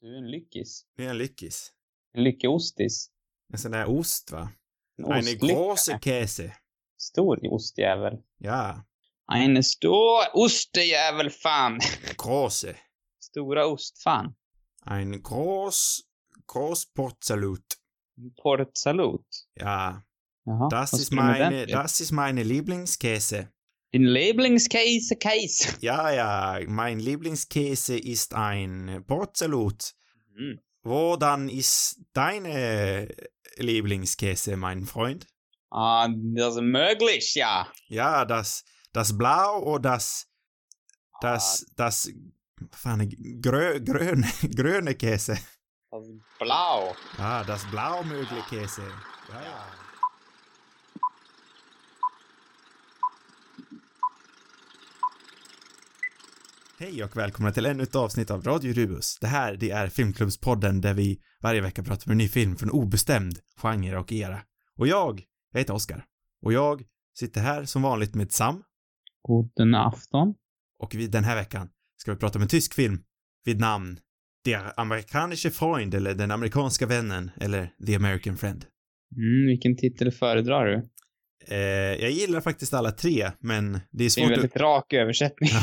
Du är en lyckis. Det är en lyckis. En lyckeostis. En sån där ost, va? En ostlycka. große Käse. Stor ostjävel. Ja, En stor ostejävel fan. große. Stora ostfan. Ein groß, groß Portsalut. Portsalut. Ja, Jaha. das ist meine, das ist meine Lieblingskäse. Din labelingscase case. Ja, ja, mein Lieblingskäse ist ein Portsalut. Mm. Wodan ist deine Lieblingskäse, mein Freund? Ah, das är möglich, ja. Ja, das, das Blau och das, das, das, fan, grö, grön, gröne Käse. Das blau. Ja, das blaumögle Käse. Ja, ja. Hej och välkomna till ännu ett avsnitt av Radio Rubus. Det här, det är Filmklubbspodden där vi varje vecka pratar om en ny film från obestämd genre och era. Och jag, jag heter Oskar. Och jag sitter här som vanligt med Sam. Guten afton. Och vi, den här veckan ska vi prata om en tysk film vid namn Der amerikanische Freund eller Den amerikanska vännen eller The American Friend. Mm, vilken titel föredrar du? Eh, jag gillar faktiskt alla tre, men det är Det är en svårt väldigt rak översättning.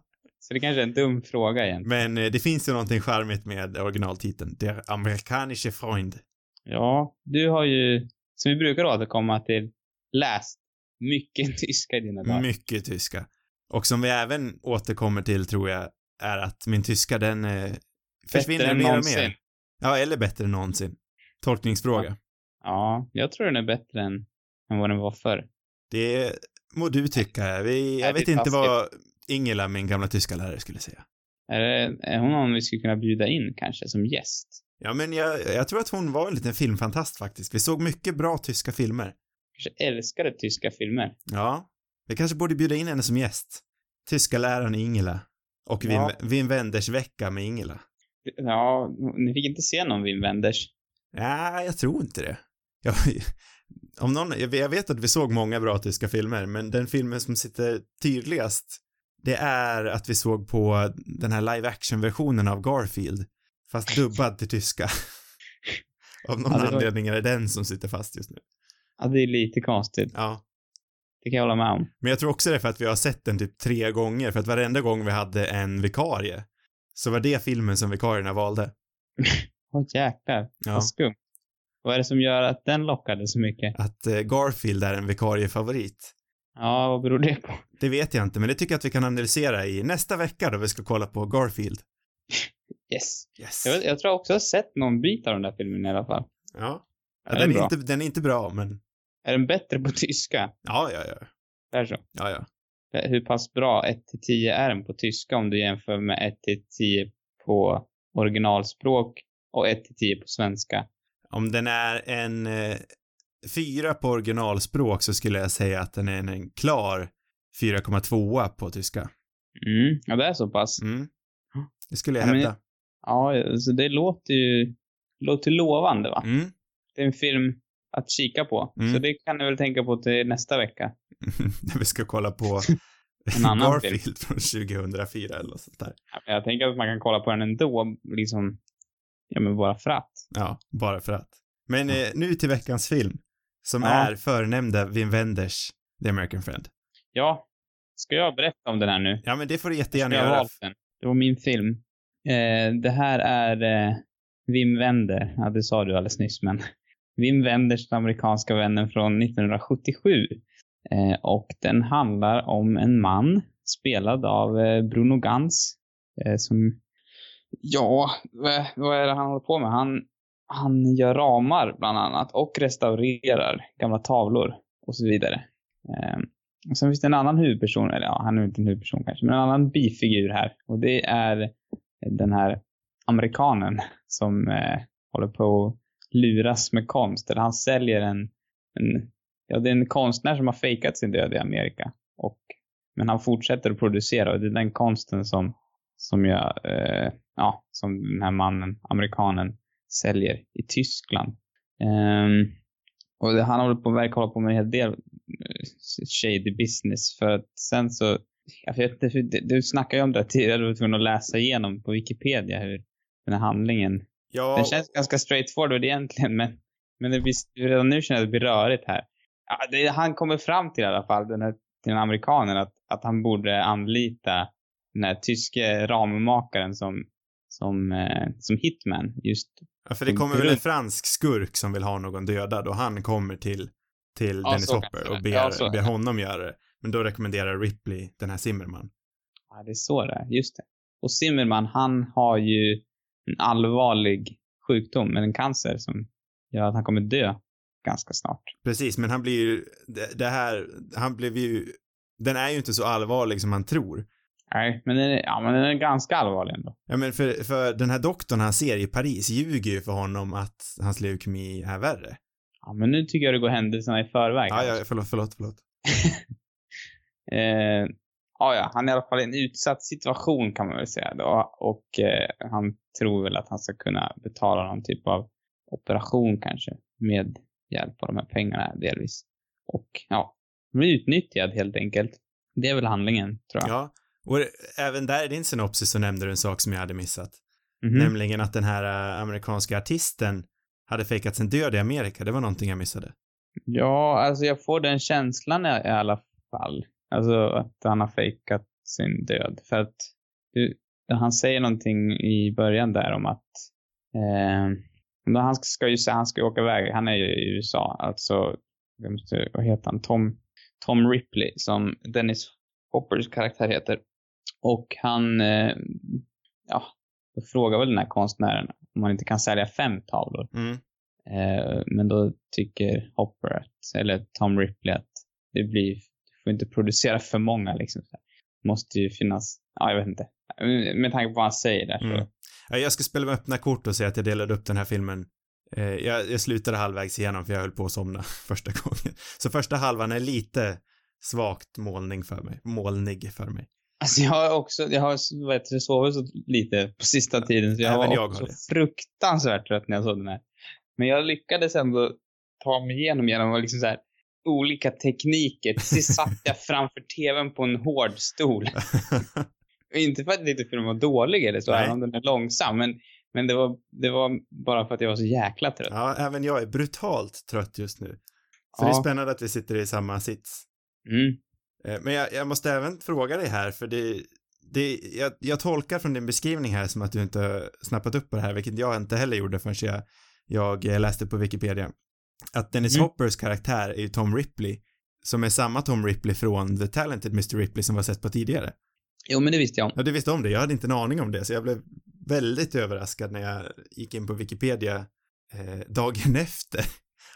Så det kanske är en dum fråga egentligen. men eh, det finns ju någonting charmigt med originaltiteln. Der amerikanische Freund. Ja, du har ju, som vi brukar återkomma till, läst mycket tyska i dina dagar. Mycket tyska. Och som vi även återkommer till, tror jag, är att min tyska, den eh, försvinner än mer och någonsin. mer. Ja, eller bättre än någonsin. Tolkningsfråga. Ja, jag tror den är bättre än, än vad den var förr. Det må du tycka. Vi, jag vet inte vad Ingela, min gamla tyska lärare, skulle säga. Är, det, är hon någon vi skulle kunna bjuda in kanske som gäst? Ja, men jag, jag tror att hon var en liten filmfantast faktiskt. Vi såg mycket bra tyska filmer. Kanske älskade tyska filmer. Ja. Vi kanske borde bjuda in henne som gäst. Tyska läraren Ingela. Och Wim, Ja. Wim Wenders vecka med Ingela. Ja, ni fick inte se någon Wim Wenders. Ja, jag tror inte det. Jag, om någon, jag vet att vi såg många bra tyska filmer, men den filmen som sitter tydligast, det är att vi såg på den här live action-versionen av Garfield, fast dubbad till tyska. Av någon Ja, var- anledning är det den som sitter fast just nu. Ja, det är lite konstigt. Ja. Det kan jag hålla med om. Men jag tror också det är för att vi har sett den typ tre gånger, för att varenda gång vi hade en vikarie, så var det filmen som vikarierna valde. Åh jäklar, Ja. vad skumt. Vad är det som gör att den lockade så mycket? Att eh, Garfield är en vikariefavorit. Ja, vad beror det på? Det vet jag inte, men det tycker jag att vi kan analysera i nästa vecka då vi ska kolla på Garfield. Yes. Yes. Jag, jag tror också jag har sett någon bit av den där filmen i alla fall. Ja. ja Är den, den är inte, den är inte bra, men Är den bättre på tyska? ja, ja, ja. Det är så. Ja, ja. Hur pass bra 1 till 10 är den på tyska om du jämför med 1 till 10 på originalspråk och 1 till 10 på svenska? Om den är en eh, fyra på originalspråk så skulle jag säga att den är en, klar 4,2 på tyska. Mm, ja det är så pass. Mm. Det skulle jag Ja, men- hävda. Ja, så det låter ju låter lovande va? Mm. Det är en film att kika på. Mm. Så det kan ni väl tänka på till nästa vecka. När vi ska kolla på En annan Garfield från 2004 eller något sånt där. Ja, Jag tänker att man kan kolla på den ändå, liksom, ja men bara för att. Ja, bara för att. Men eh, nu till veckans film. Som Ja. är förnämnda Wim Wenders The American Friend. Ja, ska jag berätta om den här nu? Ja, men det får du Ska jättegärna jag göra. den? Det var min film. Eh, det här är eh, Wim Wender. Ja, det sa du alldeles nyss, men Wim Wenders Den amerikanska vännen från 1977. Eh, och den handlar om en man spelad av eh, Bruno Gans. Eh, som, ja, vad, vad är det han håller på med? Han, han gör ramar bland annat och restaurerar gamla tavlor och så vidare. Eh, och sen finns det en annan huvudperson, eller ja, han är inte en huvudperson kanske, men en annan bifigur här. Och det är den här amerikanen som eh, håller på att luras med konst. Eller han säljer en, en, ja det är en konstnär som har fejkat sin död i Amerika. Och, men han fortsätter att producera och det är den konsten som, som jag, eh, ja, som den här mannen, amerikanen, säljer i Tyskland. Ehm, och det, han håller på, verkar hålla på med en hel del eh, shady business för att sen så, jag vet inte, du, du snackade ju om det tidigare, du var tvungen att läsa igenom på Wikipedia hur, den här handlingen. Ja, Den känns ganska straightforward egentligen, men, men det blir, redan nu känner jag att det blir rörigt här. Ja, det, han kommer fram till i alla fall, den här, den här amerikanen, att, att han borde anlita den här tyske rammakaren som, som, eh, som hitman. Just, ja, för det kommer väl en fransk skurk som vill ha någon dödad och han kommer till, till Ja, Dennis Hopper och ber, Ja, ber honom göra det. Men då rekommenderar Ripley den här Zimmerman. ja, det är så det är, just det. Och Zimmerman, han har ju en allvarlig sjukdom, en cancer som gör att han kommer dö ganska snart. Precis, men han blir ju, det, det här, han blev ju, den är ju inte så allvarlig som man tror. Nej, men den är, ja, men den är ganska allvarlig ändå. Ja men för, för den här doktorn han ser i Paris ljuger ju för honom att hans leukemi är värre. Ja, men nu tycker jag det går händelserna i förväg. Ja, ja, förlåt, förlåt, förlåt. Eh, ja, ja, han är i alla fall i en utsatt situation kan man väl säga då. Och eh, han tror väl att han ska kunna betala någon typ av operation kanske med hjälp av de här pengarna delvis. Och ja, bli utnyttjad helt enkelt. Det är väl handlingen, tror jag. Ja, och även där i din synopsis så nämnde du en sak som jag hade missat. Mhm. Nämligen att den här äh, amerikanska artisten hade fejkat sin död i Amerika. Det var någonting jag missade. Ja, alltså jag får den känslan i, alla fall. Alltså att han har fejkat sin död. För att du, han säger någonting i början där om att eh, han ska ju han ska ju åka iväg. Han är ju i USA. Alltså, vad heter han? Tom, Tom Ripley som Dennis Hoppers karaktär heter. Och han, eh, ja, då frågar väl den här konstnären om man inte kan sälja fem tavlor. Mm. Eh, men då tycker Hopper, att, eller Tom Ripley, att det blir, du får inte producera för många liksom. Det måste ju finnas, ja jag vet inte. Med tanke på vad han säger där. Mm. Ja, Jag ska spela med öppna kort och säga att jag delade upp den här filmen. Eh, jag, jag slutade halvvägs igenom för jag höll på att somna första gången. Så första halvan är lite svagt målning för mig. Målnig för mig. Alltså jag har också, jag har vad heter det, sovit så lite på sista tiden så jag Även var jag också fruktansvärt trött när jag såg den här. Men jag lyckades ändå ta mig igenom genom liksom så här, olika tekniker. Till sist satt jag framför tvn på en hård stol. Inte för att inte filmen var dålig eller så, även om den är långsam. Men, men det, var, det var bara för att jag var så jäkla trött. ja, även jag är brutalt trött just nu. Så det är Ja. spännande att vi sitter i samma sits. Mm. Eh, Men jag, jag måste även fråga dig här, för det, det jag, jag tolkar från din beskrivning här som att du inte har snappat upp på det här, vilket jag inte heller gjorde förrän jag, jag eh, läste på Wikipedia. Att Dennis Mm. Hoppers karaktär är ju Tom Ripley, som är samma Tom Ripley från The Talented Mr. Ripley som vi har sett på tidigare. Jo, men det visste jag. Ja, du visste om det, jag hade inte en aning om det, så jag blev väldigt överraskad när jag gick in på Wikipedia eh, dagen efter,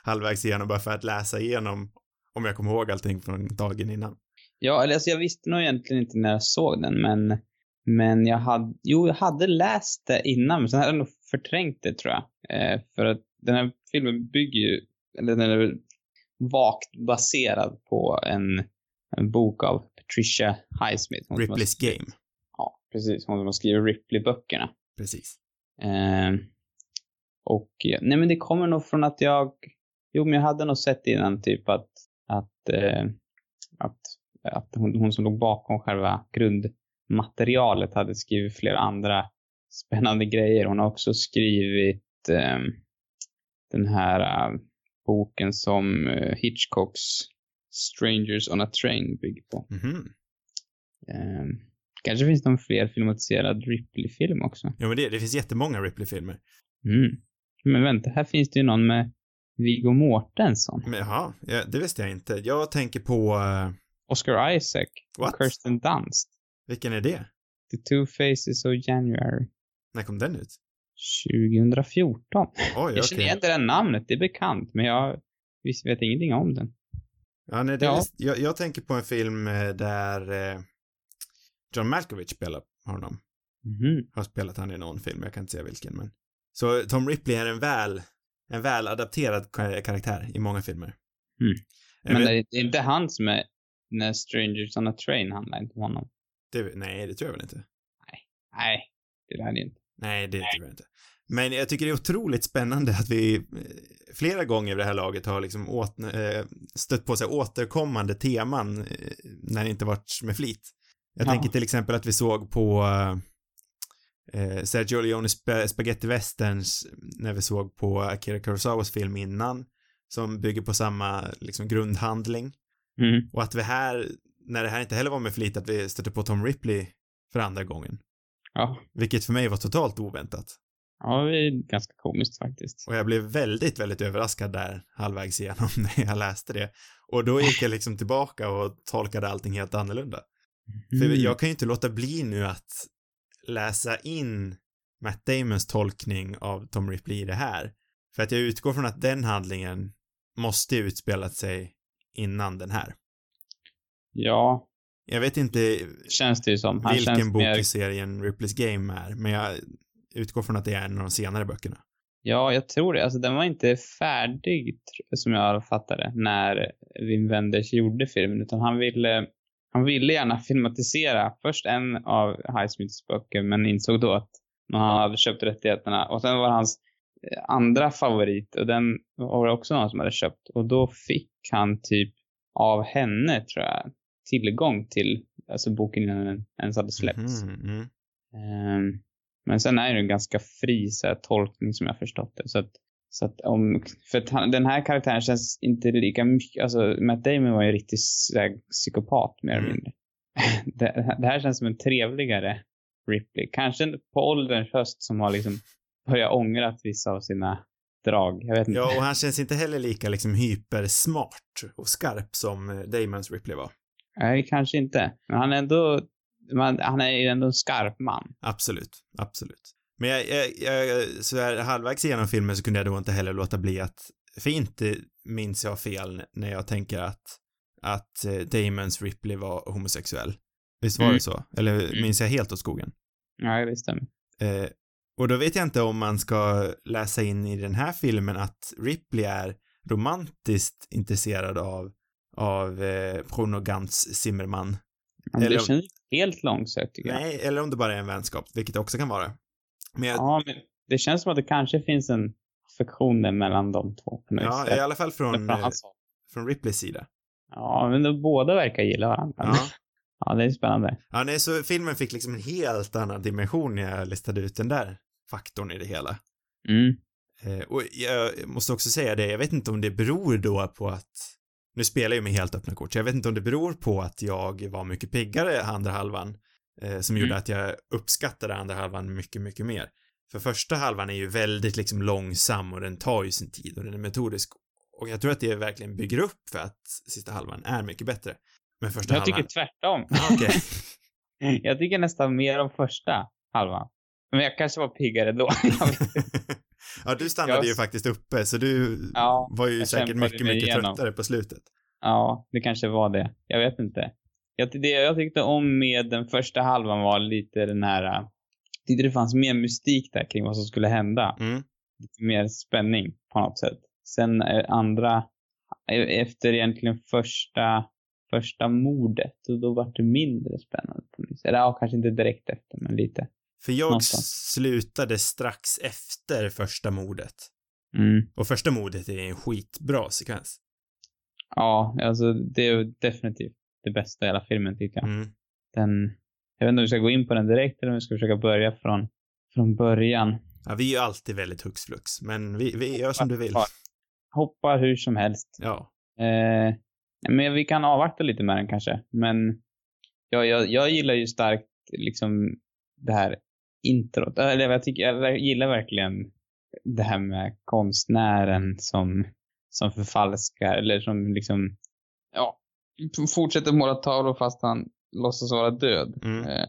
halvvägs igenom, bara för att läsa igenom om jag kommer ihåg allting från dagen innan. Ja, eller alltså jag visste nog egentligen inte när jag såg den, men, men jag hade, jo, jag hade läst det innan, men sen hade jag nog förträngt det tror jag. Eh, för att den här filmen bygger ju, eller den är vagt baserad på en, en bok av Patricia Highsmith. Ripley's skrivit- Game. Ja, precis. Hon som har skrivit Ripley-böckerna. Precis. Eh, och nej men det kommer nog från att jag, jo men jag hade nog sett innan typ att, att, eh, att, att hon, hon som låg bakom själva grundmaterialet hade skrivit flera andra spännande grejer. Hon har också skrivit eh, den här eh, boken som eh, Hitchcocks Strangers on a Train bygger på. Mhm. Eh, kanske finns det någon fler filmatiserad Ripley-film också. Jo, men det, det finns jättemånga Ripley-filmer. Mm. Men vänta, här finns det ju någon med Viggo Mortensen. Men jaha, ja, det visste jag inte. Jag tänker på, uh, Oscar Isaac. What? Och Kirsten Dunst. vilken är det? The Two Faces of January. När kom den ut? 2014. Oj, Jag känner igen det namnet, det är bekant, men jag visst vet ingenting om den. Ja, nej, det Ja. visst- jag, jag tänker på en film eh, där eh, John Malkovich spelar honom. Mhm. Har spelat han i någon film, jag kan inte säga vilken, men. Så Tom Ripley är en väl, en väl adapterad ka- karaktär i många filmer. Mm. Jag Men vet- det är inte han som är när Strangers on a Train handlar inte om honom. det, nej, det tror jag väl inte. Nej, det är det inte. Nej, det tror jag inte. Men jag tycker det är otroligt spännande att vi eh, flera gånger vid det här laget har liksom åt, eh, stött på sig återkommande teman eh, när det inte varit med flit. Jag Ja. tänker till exempel att vi såg på Sergio Leone sp Spaghetti Westerns när vi såg på Akira Kurosawas film innan som bygger på samma liksom grundhandling Mm. och att vi här, när det här inte heller var med flit, att vi stötte på Tom Ripley för andra gången. Ja. Vilket för mig var totalt oväntat. ja, det är ganska komiskt faktiskt. Och jag blev väldigt, väldigt överraskad där halvvägs igenom när jag läste det. Och då gick jag liksom tillbaka och tolkade allting helt annorlunda. För Mm. jag kan ju inte låta bli nu att läsa in Matt Damons tolkning av Tom Ripley i det här. För att jag utgår från att den handlingen måste utspelat sig innan den här. Ja, Jag vet inte känns det som. Han vilken bok mer... i serien Ripley's Game är, men jag utgår från att det är en av de senare böckerna. Ja, jag tror det. Alltså den var inte färdig, som jag fattade, när Wim Wenders gjorde filmen, utan han ville, han ville gärna filmatisera först en av Highsmiths böcker, men insåg då att han hade köpt rättigheterna. Och sen var hans andra favorit, och den var också någon som hade köpt. Och då fick han typ av henne, tror jag, tillgång till alltså boken innan den ens hade släppts. Mhm, mm. Ehm, men sen är det en ganska fri så här, tolkning som jag förstått det. Så att, så att om, för att han, den här karaktären känns inte lika mycket, alltså Matt Damon var ju en riktig så här, psykopat mer eller Mm. mindre. det, det här känns som en trevligare Ripley. Kanske på ålderns höst som har liksom börjat ångra vissa av sina drag. Jag vet inte. Ja, och han känns inte heller lika liksom hypersmart och skarp som eh, Damons Ripley var. Nej, kanske inte. Men han är ändå, man, han är ju ändå en skarp man. Absolut, absolut. Men jag, jag, jag, så här halvvägs igenom filmen så kunde jag då inte heller låta bli att, för inte minns jag fel när jag tänker att, att eh, Damons Ripley var homosexuell. Visst var Mm. det så? Eller minns jag helt åt skogen? Ja, det stämmer. Eh, och då vet jag inte om man ska läsa in i den här filmen att Ripley är romantiskt intresserad av, av eh, Bruno Gantz Zimmerman. Men Eller- det känns helt långsökt tycker jag. Nej, eller om det bara är en vänskap, vilket det också kan vara. Men jag, Ja, men det känns som att det kanske finns en affektion där mellan de två. ja, sätt. i alla fall från, Från eh, från Ripleys sida. Ja, men de båda verkar gilla varandra. Ja. ja, det är spännande. ja, nej, så filmen fick liksom en helt annan dimension när jag listade ut den där faktorn i det hela. Mm. Eh, och jag måste också säga det, jag vet inte om det beror då på att nu spelar jag ju med helt öppna kort, så jag vet inte om det beror på att jag var mycket piggare andra halvan, eh, som gjorde Mm. att jag uppskattade andra halvan mycket, mycket mer. För första halvan är ju väldigt liksom långsam och den tar ju sin tid och den är metodisk. Och jag tror att det verkligen bygger upp för att sista halvan är mycket bättre. Men första Jag halvan... tycker tvärtom. Ah, Okej. jag tycker nästan mer om första halvan. Men jag kanske var piggare då. Ja, du stannade Jag- ju faktiskt uppe, så du Ja, var ju säkert mycket, mycket igenom. tröttare på slutet. ja, det kanske var det. Jag vet inte. Jag, det jag tyckte om med den första halvan var lite den här... äh, Jag tyckte det fanns mer mystik där kring vad som skulle hända. Mm. lite mer spänning på något sätt. Sen eh, andra, eh, efter egentligen första, första mordet, och då var det mindre spännande. Eller ja, kanske inte direkt efter, men lite. För jag Någonstans. slutade strax efter första mordet. Mm. Och första mordet är en skitbra sekvens. Ja, alltså det är definitivt det bästa i hela filmen tycker jag. Mm. Den, jag vet inte om vi ska gå in på den direkt eller om vi ska försöka börja från, från början. Ja, vi är ju alltid väldigt hux flux, men vi, vi gör som du vill. Hoppa hur som helst. Ja. Eh, men vi kan avvakta lite med den kanske. Men jag, jag, jag gillar ju starkt liksom det här introt. Eller jag, tycker, jag gillar verkligen det här med konstnären som, som förfalskar eller som liksom, ja, fortsätter måla tavlor fast han låtsas vara död. Mm. Eh,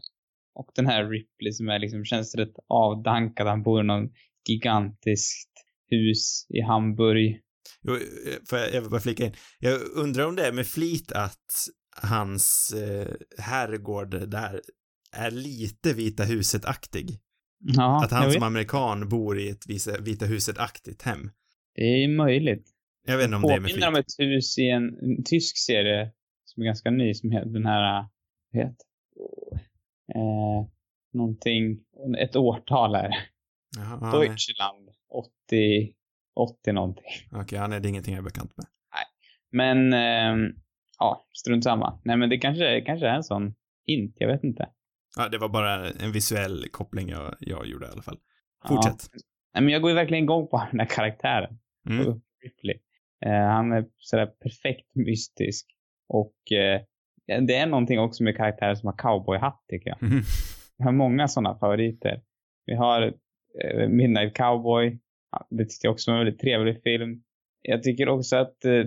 och den här Ripley som är liksom, känns rätt avdankad. Han bor i någon gigantiskt hus i Hamburg. Jo, eh, Får jag, jag vill bara flika in. Jag undrar om det är med flit att hans eh, herrgård där är lite Vita huset-aktig. Ja, att han som amerikan bor i ett Vita huset-aktigt hem. Det är möjligt. Jag vet inte om det är med Påminner om flit. ett hus i en, en tysk serie som är ganska ny som heter den här, vad heter eh, någonting, ett årtal här. Jaha, ja, nej. Deutschland 80, 80 någonting. Okej, ja, nej, det är ingenting jag är bekant med. Men, ehm, ja, strunt samma. Nej men det kanske, kanske är en sån hint, jag vet inte. Ja, det var bara en visuell koppling jag, jag gjorde i alla fall. Fortsätt. Ja. Nej, men jag går ju verkligen igång på den här karaktären. Mm. Ripley. Eh, han är sådär perfekt mystisk. Och eh, det är någonting också med karaktärer som har cowboyhatt tycker jag. Mm. Vi har många sådana favoriter. Vi har eh, Midnight Cowboy. Det tyckte jag också var en väldigt trevlig film. Jag tycker också att eh,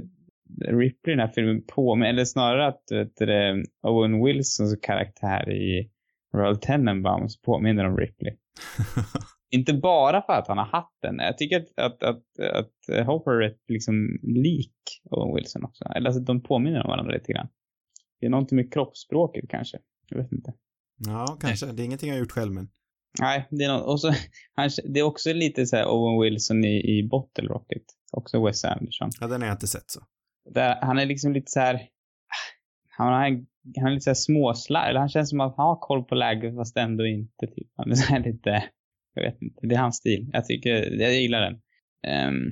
Ripley i den här filmen påminner, eller snarare att vet Owen Wilsons karaktär i Royal Tenenbaums påminner om Ripley. Inte bara för att han har hatten. Jag tycker att, att, att, att Hopper är liksom lik Owen Wilson också. Eller alltså de påminner om varandra lite grann. Det är någonting med kroppsspråket kanske. Jag vet inte. Ja, kanske. Det är ingenting jag har gjort själv, men. Nej, det är, något, och så, han, det är också lite så här Owen Wilson i, i Bottle Rocket. Också Wes Anderson. Ja, den har jag inte sett så. Där, han är liksom lite så här. Han, har, han är lite småslarvig. småslarv. Han känns som att han har koll på läget fast ändå inte. Typ. Han är så här lite, jag vet inte. Det är hans stil. Jag tycker, jag gillar den. Um,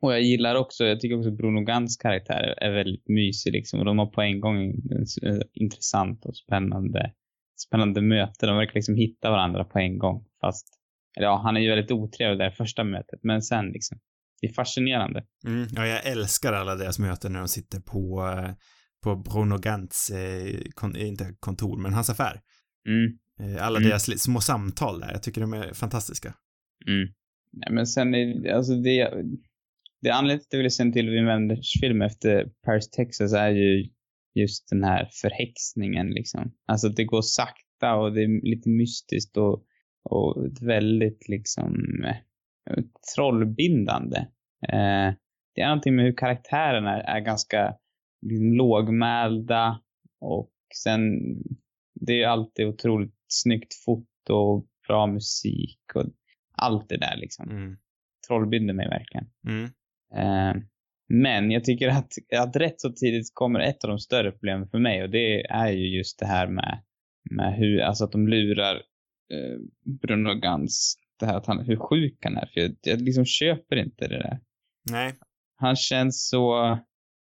och jag gillar också, jag tycker också Bruno Gans karaktär är väldigt mysig liksom. Och de har på en gång en intressant och spännande, spännande möte. De verkar liksom hitta varandra på en gång. Fast, eller ja, han är ju väldigt otrevlig där första mötet. Men sen liksom, det är fascinerande. Mm, ja, jag älskar alla deras möten när de sitter på, eh, på Bruno Gantz, eh, kon, inte kontor, men hans affär. Mm. Eh, alla Mm. deras små samtal där, jag tycker de är fantastiska. Mm. Nej, men sen är alltså det, det anledningen till att jag ville se en till Wim Wenders film efter Paris, Texas är ju just den här förhäxningen liksom. Alltså att det går sakta och det är lite mystiskt och, och väldigt liksom eh, trollbindande. Eh, det är någonting med hur karaktärerna är, är ganska lågmälda och sen det är alltid otroligt snyggt foto och bra musik och allt det där liksom. Mm. Trollbinder mig verkligen. Mm. Eh, men jag tycker att, att rätt så tidigt kommer ett av de större problemen för mig och det är ju just det här med, med hur, alltså att de lurar eh, Bruno Gans, det här att han, hur sjuk han är. För jag, jag liksom köper inte det där. Nej. Han känns så,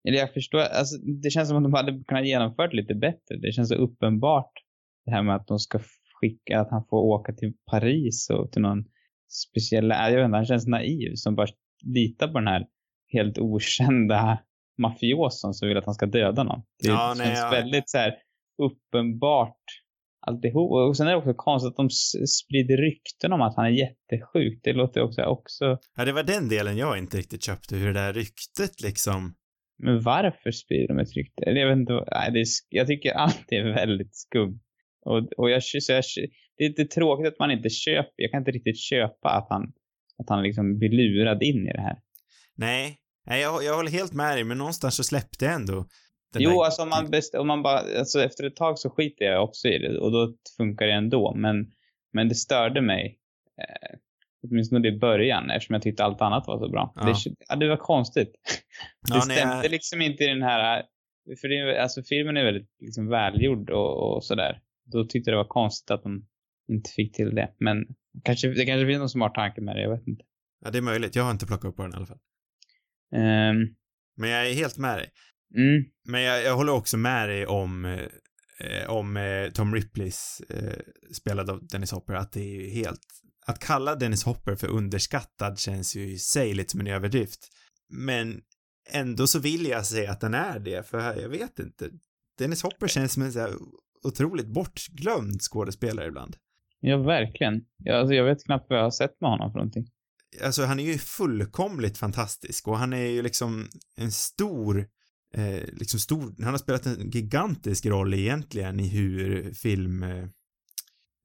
eller jag förstår, alltså det känns som att de hade kunnat genomfört lite bättre. Det känns så uppenbart det här med att de ska skicka, att han får åka till Paris och till någon speciell, jag vet inte, han känns naiv som bara litar på den här helt okända mafioson som vill att han ska döda någon. Det Ja, nej, känns ja. väldigt så här uppenbart alltihop. Och sen är det också konstigt att de sprider rykten om att han är jättesjuk. Det låter också, också Ja, det var den delen jag inte riktigt köpte, hur det där ryktet liksom. Men varför sprider de ett rykte? Jag vet inte, nej, det är, jag tycker allt är väldigt skumt. Och, och jag, så jag, det är lite tråkigt att man inte köper, jag kan inte riktigt köpa att han, att han liksom blir lurad in i det här. Nej. Nej, jag, jag håller helt med dig, men någonstans så släppte jag ändå. Jo, där- alltså om man, best, om man bara, alltså efter ett tag så skiter jag också i det och då funkar det ändå. Men, men det störde mig, eh, åtminstone i början, eftersom jag tyckte allt annat var så bra. Ja. Det, ja, det var konstigt. Ja, det nej, stämde jag- liksom inte i den här, för det, alltså filmen är väldigt liksom välgjord och, och sådär. Då tyckte jag det var konstigt att de inte fick till det. Men kanske, det kanske finns någon smart tanke med det, jag vet inte. Ja, det är möjligt. Jag har inte plockat upp på den i alla fall. Ehm, Men jag är helt med dig. mm, Men jag, jag håller också med dig om, eh, om eh, Tom Ripleys, eh, spelad av Dennis Hopper, att det är ju helt, att kalla Dennis Hopper för underskattad känns ju i sig lite som en överdrift. Men ändå så vill jag säga att den är det, för jag vet inte. Dennis Hopper känns som en så här otroligt bortglömd skådespelare ibland. ja, verkligen. Ja, alltså, jag vet knappt vad jag har sett med honom för någonting. Alltså han är ju fullkomligt fantastisk och han är ju liksom en stor, eh, liksom stor, han har spelat en gigantisk roll egentligen i hur film,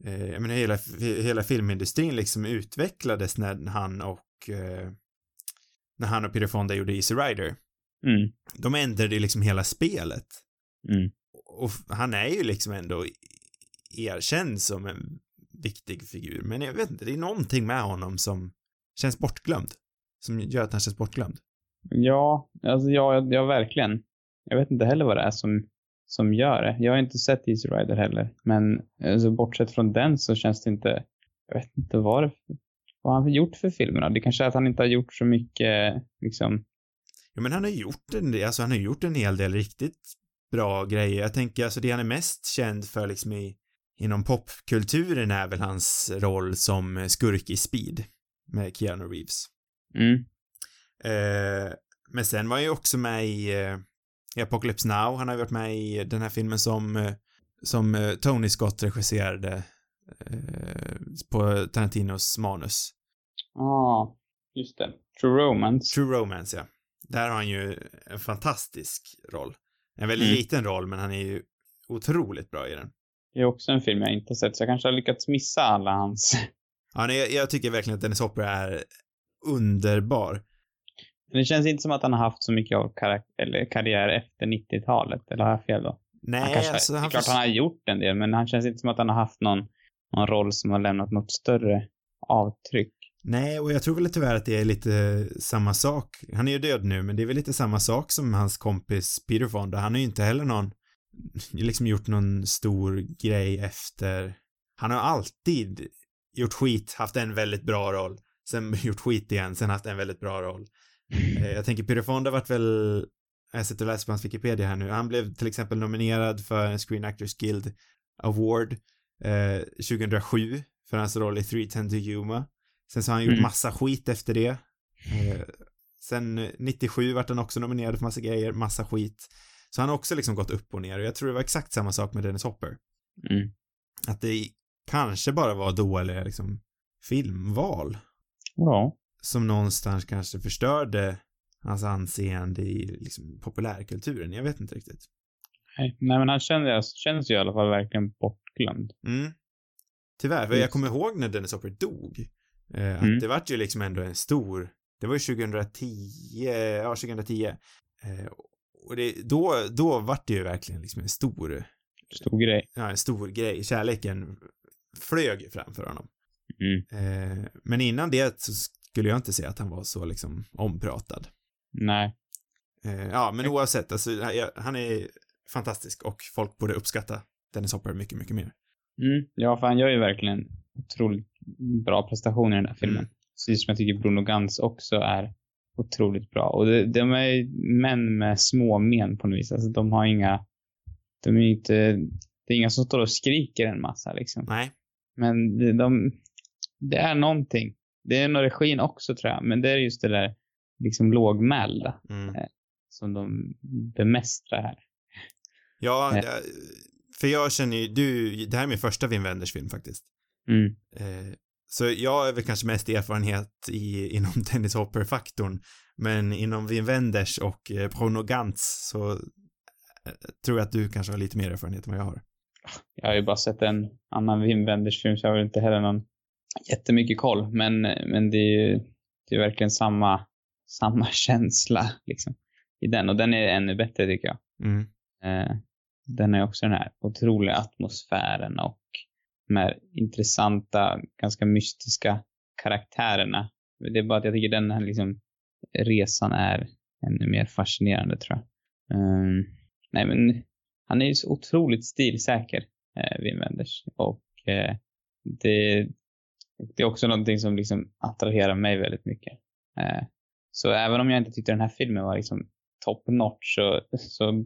eh, jag menar hela, hela filmindustrin liksom utvecklades när han och, eh, när han och Peter Fonda gjorde Easy Rider. Mm, De ändrade ju liksom hela spelet. mm. Och han är ju liksom ändå erkänd som en viktig figur, men jag vet inte, det är någonting med honom som känns bortglömd. Som gör att han känns bortglömd. Ja, alltså ja, ja, verkligen. Jag vet inte heller vad det är som, som gör det. Jag har inte sett Easy Rider heller. Men alltså, bortsett från den så känns det inte, jag vet inte vad det, vad har han gjort för filmer då? Det kanske är att han inte har gjort så mycket, liksom, Ja, men han har gjort en alltså han har gjort en hel del riktigt bra grejer. Jag tänker, alltså det han är mest känd för liksom i, inom popkulturen är väl hans roll som skurk i Speed med Keanu Reeves. Mm. Eh, men sen var han ju också med i, eh, i Apocalypse Now, han har ju varit med i den här filmen som, eh, som eh, Tony Scott regisserade eh, på Tarantinos manus. Ja, ah, just det. True Romance. True Romance, ja. Där har han ju en fantastisk roll. En väldigt Mm. liten roll, men han är ju otroligt bra i den. Det är också en film jag inte sett, så jag kanske har lyckats missa alla hans... Ja, nej, jag, jag tycker verkligen att Dennis Hopper är underbar. Men det känns inte som att han har haft så mycket av karak- eller karriär efter 90-talet, eller har jag fel då? Nej, han kanske, alltså det är han klart han har gjort en del, men han känns inte som att han har haft någon, någon roll som har lämnat något större avtryck. Nej, och jag tror väl tyvärr att det är lite samma sak. Han är ju död nu, men det är väl lite samma sak som hans kompis Peter Fonda. Han har ju inte heller någon, liksom gjort någon stor grej efter. Han har alltid gjort skit, haft en väldigt bra roll, sen gjort skit igen, sen haft en väldigt bra roll. Eh, Jag tänker Peter Fonda vart väl, jag sitter och läser på hans Wikipedia här nu, han blev till exempel nominerad för en Screen Actors Guild Award eh, 2007 för hans roll i 310 to Yuma. Sen så har han gjort Mm. massa skit efter det. Eh, sen eh, 97 vart han också nominerad för massa grejer, massa skit. Så han har också liksom gått upp och ner och jag tror det var exakt samma sak med Dennis Hopper. Mm. Att det kanske bara var dåliga liksom filmval Ja. Som någonstans kanske förstörde hans anseende i liksom populärkulturen. Jag vet inte riktigt. Nej, nej men han känns, känns ju i alla fall verkligen bortglömd. Mm. Tyvärr, för jag kommer ihåg när Dennis Hopper dog. Eh, att Mm. det vart ju liksom ändå en stor, det var ju 2010, ja 2010. Eh, och det, då, då vart det ju verkligen liksom en stor, Stor grej. ja en stor grej. Kärleken flög framför honom. Mm. Eh, men innan det så skulle jag inte säga att han var så liksom ompratad. Nej. Eh, ja, men oavsett, alltså han är fantastisk och folk borde uppskatta Dennis Hopper mycket, mycket mer. Mm. Ja, för han gör ju verkligen otroligt bra prestationer i den här filmen. Mm. Precis som jag tycker Bruno Gans också är otroligt bra. Och det, de är ju män med små men på något vis. Alltså de har inga, de är inte, det är inga som står och skriker en massa liksom. Nej, Men det, de, det är någonting. Det är nog regin också tror jag, men det är just det där liksom lågmälda mm. som de bemästrar här. Ja, Eh. för jag känner ju, du, det här är min första Wim Wenders film faktiskt. Mm. Eh, så jag har väl kanske mest erfarenhet i, inom Dennis Hopper-faktorn, men inom Wim Wenders och eh, Bruno Gantz så eh, tror jag att du kanske har lite mer erfarenhet än vad jag har. Jag har ju bara sett en annan Wim Wenders film så jag har väl inte heller någon jättemycket koll. Men, men det är ju det är verkligen samma, samma känsla liksom i den. Och den är ännu bättre tycker jag. Mm. Eh, den är också den här otroliga atmosfären och de här intressanta, ganska mystiska karaktärerna. Det är bara att jag tycker den här liksom resan är ännu mer fascinerande tror jag. Ehm, nej men han är ju så otroligt stilsäker, eh, Wim Wenders. Och eh, det, det är också någonting som liksom attraherar mig väldigt mycket. Eh, så även om jag inte tyckte den här filmen var liksom top notch så, så,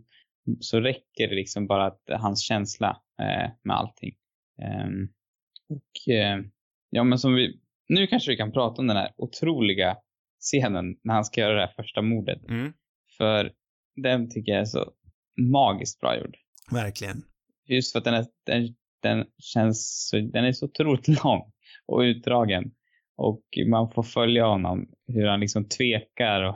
så räcker det liksom bara att hans känsla eh, med allting. Ehm, och eh, ja men som vi, nu kanske vi kan prata om den här otroliga scenen när han ska göra det här första mordet. Mm. För den tycker jag är så magiskt bra gjord. Verkligen. Just för att den, är, den, den känns så, den är så otroligt lång och utdragen. Och man får följa honom hur han liksom tvekar och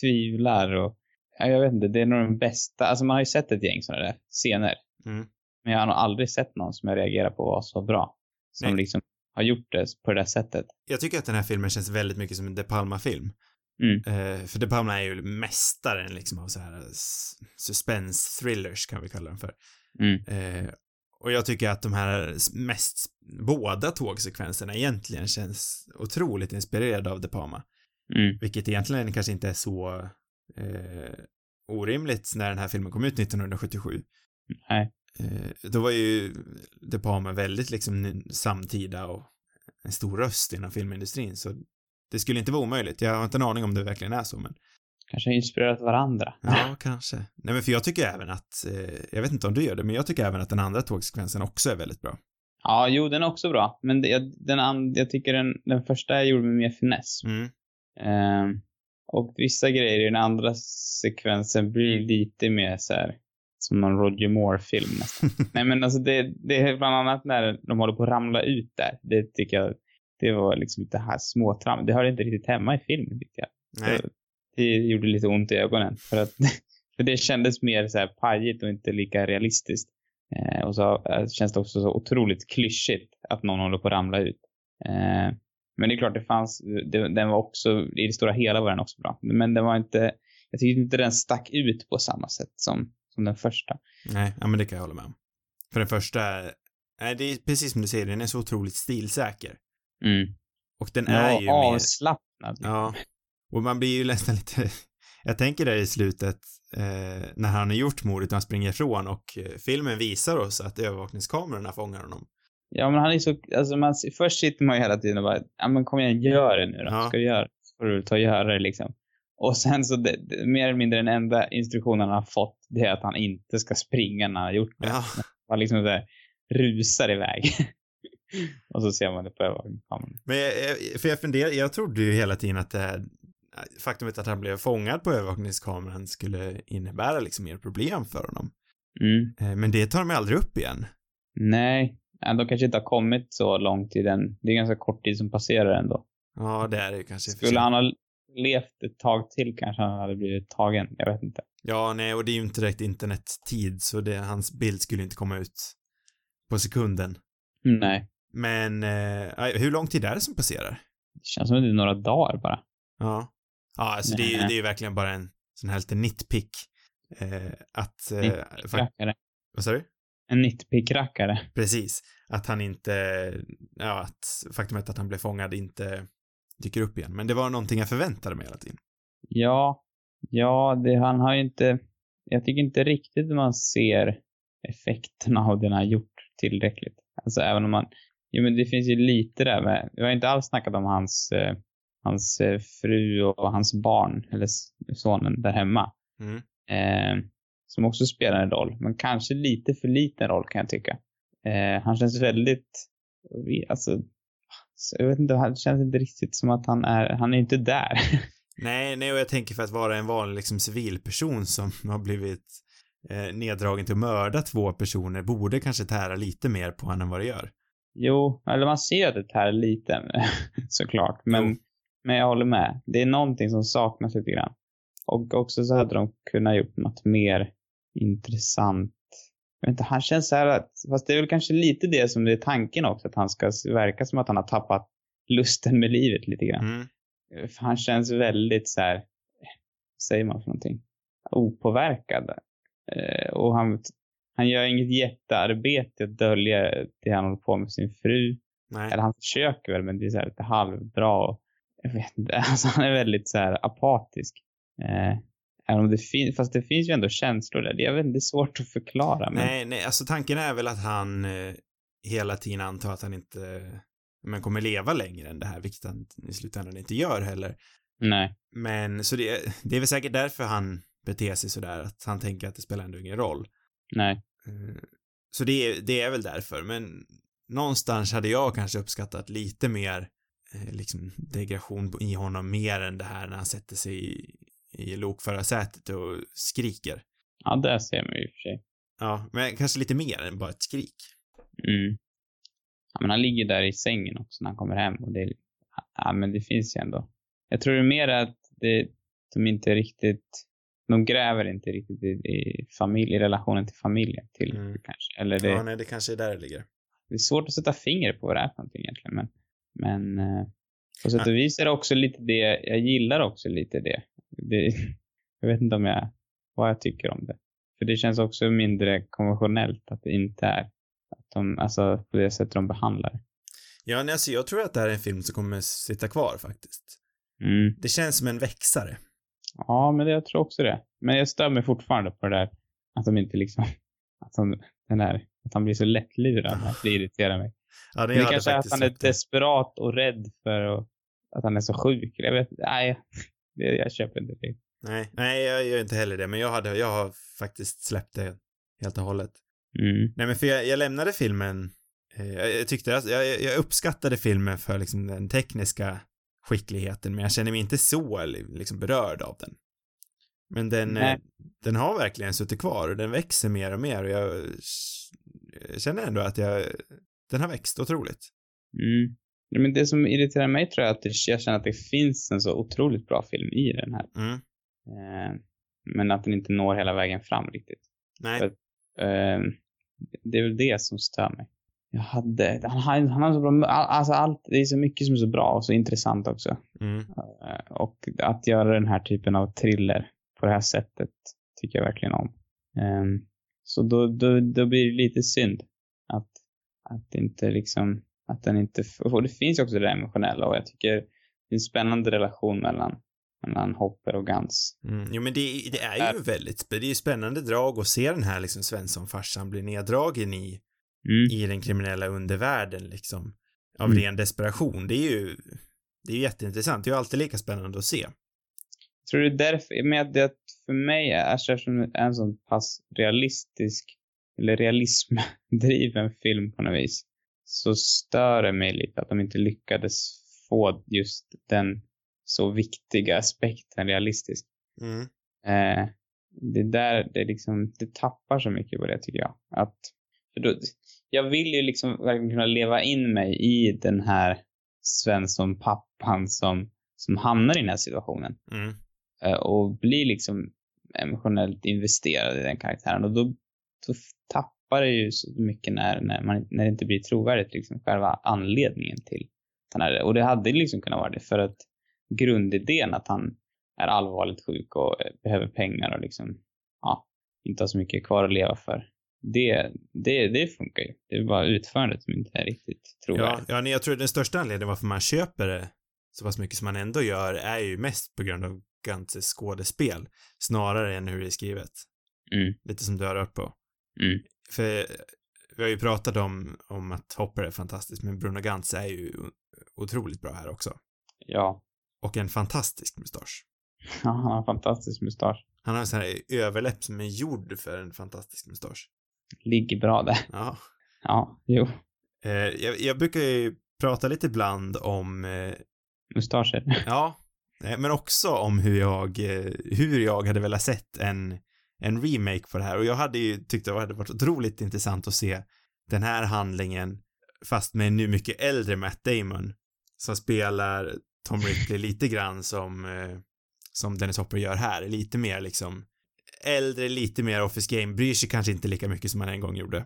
tvivlar och ja, jag vet inte, det är nog den bästa, alltså man har ju sett ett gäng sådana där scener. Mm. Men jag har nog aldrig sett någon som jag reagerar på var så bra. Som Nej. liksom har gjort det på det där sättet. Jag tycker att den här filmen känns väldigt mycket som en De Palma-film. Mm. Eh, för De Palma är ju mästaren liksom av så här s- suspense-thrillers kan vi kalla den för. Mm. Eh, och jag tycker att de här mest, båda tågsekvenserna egentligen känns otroligt inspirerade av De Palma. Mm. Vilket egentligen kanske inte är så eh, orimligt när den här filmen kom ut 1977. Nej. Eh, då var ju De Palma väldigt liksom samtida och en stor röst inom filmindustrin så det skulle inte vara omöjligt. Jag har inte en aning om det verkligen är så men Kanske inspirerat varandra. ja, kanske. Nej men för jag tycker även att, eh, jag vet inte om du gör det, men jag tycker även att den andra tågsekvensen också är väldigt bra. Ja, jo, den är också bra. Men det, jag, den and, jag tycker den, den första jag gjorde med mer finess. Mm. Eh, och vissa grejer i den andra sekvensen blir lite mer så här som någon Roger Moore-film nästan. Nej men alltså det, det är bland annat när de håller på att ramla ut där. Det tycker jag, det var liksom det här småtram. Det hörde inte riktigt hemma i filmen tycker jag. Nej. Så Det gjorde lite ont i ögonen. För att för det kändes mer så här pajigt och inte lika realistiskt. Eh, och så eh, känns det också så otroligt klyschigt att någon håller på att ramla ut. Eh, men det är klart, det fanns, det, den var också, i det stora hela var den också bra. Men den var inte, jag tyckte inte den stack ut på samma sätt som, som den första. Nej, ja men det kan jag hålla med om. För den första, nej det är precis som du säger, den är så otroligt stilsäker. Mm. Och den Den är ju mer, avslappnad. ja. Och man blir ju nästan lite, jag tänker där i slutet, eh, när han har gjort mordet och han springer ifrån och eh, filmen visar oss att övervakningskamerorna fångar honom. Ja, men han är så, alltså man, först sitter man ju hela tiden och bara, ja men kom igen, gör det nu då. Ja. Ska du göra får du ta och göra det liksom. Och sen så, det, det, mer eller mindre den enda instruktionen han har fått, det är att han inte ska springa när han har gjort det. Ja, Han liksom så här, rusar iväg. och så ser man det på övervakningskameran. men jag- för jag funderar, jag trodde ju hela tiden att det här faktumet att han blev fångad på övervakningskameran skulle innebära liksom mer problem för honom. Mm. Eh, Men det tar de aldrig upp igen. Nej, de kanske inte har kommit så långt i den. Det är ganska kort tid som passerar ändå. Ja, det är det kanske. Skulle han ha levt ett tag till kanske han hade blivit tagen. Jag vet inte. Ja, nej, och det är ju inte direkt internettid, så det, hans bild skulle inte komma ut på sekunden. Nej. Men, eh, hur lång tid är det som passerar? Det känns som att det är några dagar bara. Ja. Ja, alltså det är ju Nej. det är ju verkligen bara en sån här lite nitpick. Eh, att, eh, Nitpick-rackare. vad sa du? En nitpick-rackare. Precis. Att han inte, ja, att faktumet att han blev fångad inte dyker upp igen. Men det var någonting jag förväntade mig hela tiden. Ja, ja, det, han har ju inte... Jag tycker inte riktigt man ser effekterna av det han har gjort tillräckligt. Alltså även om man... Jo, men det finns ju lite där med... Vi har inte alls snackat om hans, eh, hans eh, fru och hans barn, eller sonen där hemma. Mm. Eh, som också spelar en roll, men kanske lite för liten roll kan jag tycka. Eh, han känns väldigt... Alltså... så Jag vet inte, han känns inte riktigt som att han är... Han är inte där. Nej, nej, och jag tänker för att vara en vanlig liksom civilperson som har blivit eh, neddragen till att mörda två personer borde kanske tära lite mer på honom än vad det gör. Jo, eller man ser att det tär lite såklart. Men, Jo. Men jag håller med. Det är någonting som saknas lite grann. Och också så hade de kunnat gjort något mer intressant. Jag vet inte, han känns så här att, fast det är väl kanske lite det som är tanken också, att han ska verka som att han har tappat lusten med livet lite grann. Mm. För han känns väldigt så här, vad säger man för någonting? Opåverkad. Eh, och han, han gör inget jättearbete att dölja det han håller på med sin fru. Nej. Eller han försöker väl, men det är så här lite halvbra. Och, jag vet inte, alltså han är väldigt så här apatisk. Eh, även om det finns, fast det finns ju ändå känslor där. Det är väldigt svårt att förklara. Men, Nej, nej, alltså tanken är väl att han eh, hela tiden antar att han inte men kommer leva längre än det här, vilket han i slutändan inte gör heller. nej. Men så det, det är väl säkert därför han beter sig sådär, att han tänker att det spelar ändå ingen roll. Nej. Eh, Så det, är- det är väl därför, men någonstans hade jag kanske uppskattat lite mer liksom degradation i honom mer än det här när han sätter sig i, i lokförarsätet och skriker. Ja, det ser man ju i och för sig. Ja, men kanske lite mer än bara ett skrik. Mm. Ja, men han ligger där i sängen också när han kommer hem och det ja men det finns ju ändå. Jag tror det är mer att det, de inte riktigt, de gräver inte riktigt i, i familj, i relationen till familjen till Mm. kanske. Eller det, Ja, nej, det kanske är där det ligger. det är svårt att sätta finger på vad det är för någonting egentligen men, men eh, på sätt och vis är det också lite det, jag gillar också lite det. det jag vet inte om jag, vad jag tycker om det. För det känns också mindre konventionellt att det inte är, att de, alltså på det sättet de behandlar. Ja, nej, alltså jag tror att det här är en film som kommer sitta kvar faktiskt. Mm. Det känns som en växare. Ja, men det, jag tror också det. Men jag stör mig fortfarande på det där att de inte liksom, att, de, den där, att han blir så lättlurad. Att det irriterar mig. Ja, det, Men det kanske är att han är det. desperat och rädd för att, att han är så sjuk. Jag vet nej, jag köper inte det. Nej, nej, jag gör inte heller det, men jag hade, jag har faktiskt släppt det helt och hållet. Mm. Nej, men för jag, jag lämnade filmen Eh, jag, tyckte jag, jag uppskattade filmen för liksom den tekniska skickligheten, men jag känner mig inte så liksom berörd av den. Men den, eh, den har verkligen suttit kvar och den växer mer och mer och jag känner ändå att jag, den har växt otroligt. Mm. Men det som irriterar mig tror jag är att jag känner att det finns en så otroligt bra film i den här. Mm. Eh, men att den inte når hela vägen fram riktigt. Nej. För, eh, det är väl det som stör mig. Jag hade, han har, han har så bra, alltså allt, det är så mycket som är så bra och så intressant också. Mm. Eh, och att göra den här typen av thriller på det här sättet tycker jag verkligen om. Um, så då, då, då blir det lite synd att inte liksom, att den inte, och det finns också det emotionella och jag tycker det är en spännande relation mellan, mellan Hopper och Gans. Mm. Jo men det, det är ju väldigt, det är ju spännande drag att se den här liksom Svensson-farsan bli neddragen i, Mm. i den kriminella undervärlden liksom. Av Mm. ren desperation. Det är ju, det är ju jätteintressant. Det är ju alltid lika spännande att se. Jag tror det är därför, men det för mig är, eftersom det är en sån pass realistisk, eller realismdriven film på något vis, så stör det mig lite att de inte lyckades få just den så viktiga aspekten realistisk. Mm. Eh, det där, det liksom, det tappar så mycket på det tycker jag. Att, för då, jag vill ju liksom verkligen kunna leva in mig i den här Svensson-pappan som, som hamnar i den här situationen. Mm. Eh, och blir liksom emotionellt investerad i den karaktären. Och då, då tappar det ju så mycket när, när, man, när det inte blir trovärdigt, liksom själva anledningen till den här. Och det hade liksom kunnat vara det för att grundidén att han är allvarligt sjuk och eh, behöver pengar och liksom, ja, inte har så mycket kvar att leva för. Det, det, det funkar ju. Det är bara utförandet som inte är riktigt Ja, trovärdigt. ja, nej, jag tror den största anledningen varför man köper det så pass mycket som man ändå gör är ju mest på grund av Gantzes skådespel snarare än hur det är skrivet. Mm, Lite som du har rört på. Mm, För vi har ju pratat om, om att Hopper är fantastisk, men Bruno Gantz är ju otroligt bra här också. ja. Och en fantastisk mustasch. Ja, han har en fantastisk mustasch. Han har en sån här överläpp som är gjord för en fantastisk mustasch. Ligger bra där. Ja. Ja, jo. Eh, jag, jag brukar ju prata lite ibland om, eh, Mustascher. ja, eh, men också om hur jag, eh, hur jag hade velat sett en, en remake på det här och jag hade ju tyckt det hade varit otroligt intressant att se den här handlingen fast med en nu mycket äldre Matt Damon som spelar Tom Ripley lite grann som, eh, som Dennis Hopper gör här, lite mer liksom äldre, lite mer office game, bryr sig kanske inte lika mycket som han en gång gjorde.